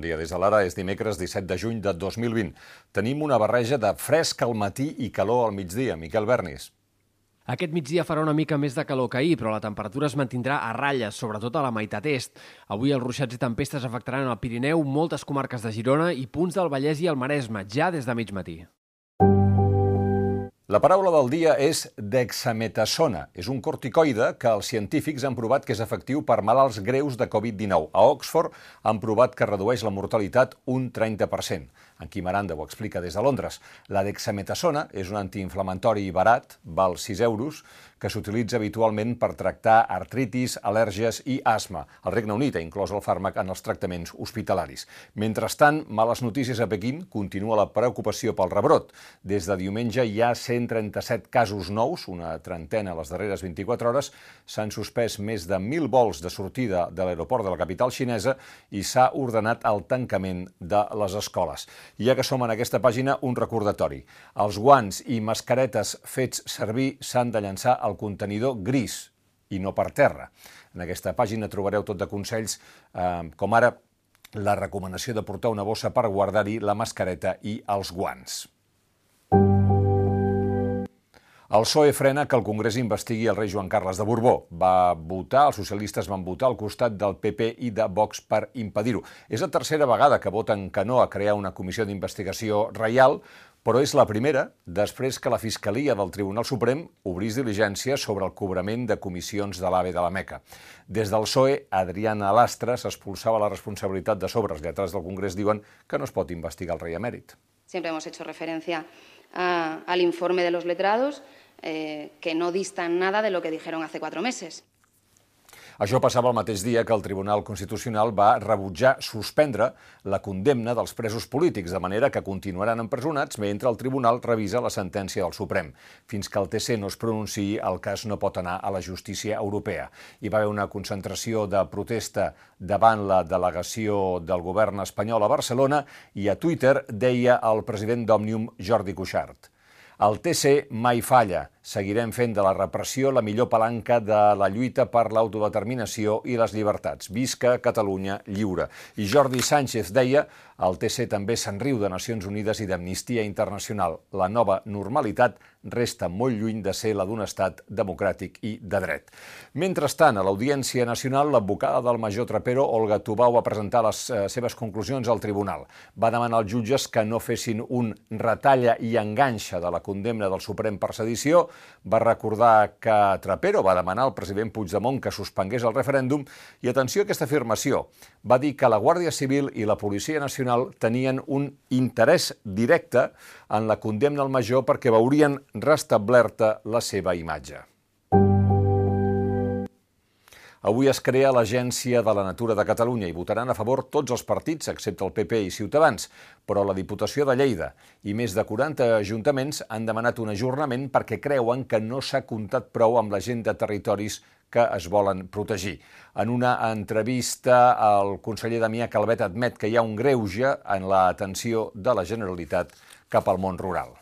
bon dia. Des de l'ara és dimecres 17 de juny de 2020. Tenim una barreja de fresc al matí i calor al migdia. Miquel Bernis. Aquest migdia farà una mica més de calor que ahir, però la temperatura es mantindrà a ratlles, sobretot a la meitat est. Avui els ruixats i tempestes afectaran el Pirineu, moltes comarques de Girona i punts del Vallès i el Maresme, ja des de mig matí. La paraula del dia és dexametasona. És un corticoide que els científics han provat que és efectiu per malalts greus de Covid-19. A Oxford han provat que redueix la mortalitat un 30%. En Quim Aranda ho explica des de Londres. La dexametasona és un antiinflamatori barat, val 6 euros, que s'utilitza habitualment per tractar artritis, al·lèrgies i asma. El Regne Unit ha inclòs el fàrmac en els tractaments hospitalaris. Mentrestant, males notícies a Pequín, continua la preocupació pel rebrot. Des de diumenge hi ha 137 casos nous, una trentena a les darreres 24 hores, s'han suspès més de 1.000 vols de sortida de l'aeroport de la capital xinesa i s'ha ordenat el tancament de les escoles. Ja que som en aquesta pàgina, un recordatori. Els guants i mascaretes fets servir s'han de llançar al contenidor gris i no per terra. En aquesta pàgina trobareu tot de consells, eh, com ara la recomanació de portar una bossa per guardar-hi la mascareta i els guants. El PSOE frena que el Congrés investigui el rei Joan Carles de Borbó. Va votar, els socialistes van votar al costat del PP i de Vox per impedir-ho. És la tercera vegada que voten que no a crear una comissió d'investigació reial, però és la primera després que la Fiscalia del Tribunal Suprem obrís diligència sobre el cobrament de comissions de l'AVE de la Meca. Des del PSOE, Adriana Lastra s'expulsava la responsabilitat de sobre. Els del Congrés diuen que no es pot investigar el rei emèrit. Siempre hemos hecho referencia a, al informe de los letrados, eh, que no distan nada de lo que dijeron hace cuatro meses. Això passava el mateix dia que el Tribunal Constitucional va rebutjar suspendre la condemna dels presos polítics, de manera que continuaran empresonats mentre el Tribunal revisa la sentència del Suprem. Fins que el TC no es pronunciï, el cas no pot anar a la justícia europea. Hi va haver una concentració de protesta davant la delegació del govern espanyol a Barcelona i a Twitter deia el president d'Òmnium, Jordi Cuixart. El TC mai falla. Seguirem fent de la repressió la millor palanca de la lluita per l'autodeterminació i les llibertats. Visca Catalunya lliure. I Jordi Sánchez deia el TC també se'n riu de Nacions Unides i d'Amnistia Internacional. La nova normalitat resta molt lluny de ser la d'un estat democràtic i de dret. Mentrestant, a l'Audiència Nacional, l'advocada del major Trapero, Olga Tubau, va presentar les eh, seves conclusions al tribunal. Va demanar als jutges que no fessin un retalla i enganxa de la condemna del Suprem per sedició, va recordar que Trapero va demanar al president Puigdemont que suspengués el referèndum i, atenció a aquesta afirmació, va dir que la Guàrdia Civil i la Policia Nacional tenien un interès directe en la condemna al major perquè veurien restablerta la seva imatge. Avui es crea l'Agència de la Natura de Catalunya i votaran a favor tots els partits, excepte el PP i Ciutadans, però la Diputació de Lleida i més de 40 ajuntaments han demanat un ajornament perquè creuen que no s'ha comptat prou amb la gent de territoris que es volen protegir. En una entrevista, el conseller Damià Calvet admet que hi ha un greuge en l'atenció de la Generalitat cap al món rural.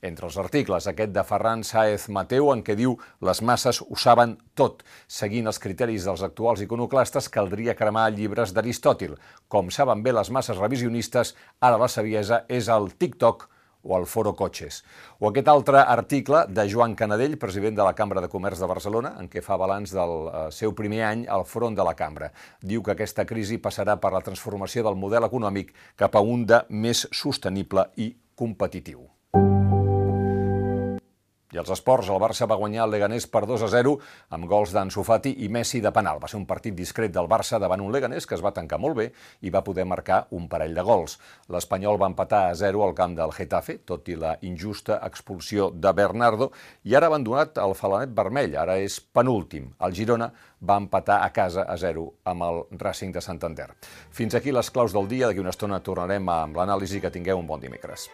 Entre els articles, aquest de Ferran Saez Mateu, en què diu les masses ho saben tot. Seguint els criteris dels actuals iconoclastes, caldria cremar llibres d'Aristòtil. Com saben bé les masses revisionistes, ara la saviesa és el TikTok o el Foro Cotxes. O aquest altre article de Joan Canadell, president de la Cambra de Comerç de Barcelona, en què fa balanç del eh, seu primer any al front de la cambra. Diu que aquesta crisi passarà per la transformació del model econòmic cap a un de més sostenible i competitiu. Els esports, el Barça va guanyar el Leganés per 2 a 0 amb gols d'Ansu Fati i Messi de penal. Va ser un partit discret del Barça davant un Leganés que es va tancar molt bé i va poder marcar un parell de gols. L'Espanyol va empatar a 0 al camp del Getafe, tot i la injusta expulsió de Bernardo, i ara ha abandonat el falanet vermell, ara és penúltim. El Girona va empatar a casa a 0 amb el Racing de Santander. Fins aquí les claus del dia, d'aquí una estona tornarem amb l'anàlisi, que tingueu un bon dimecres.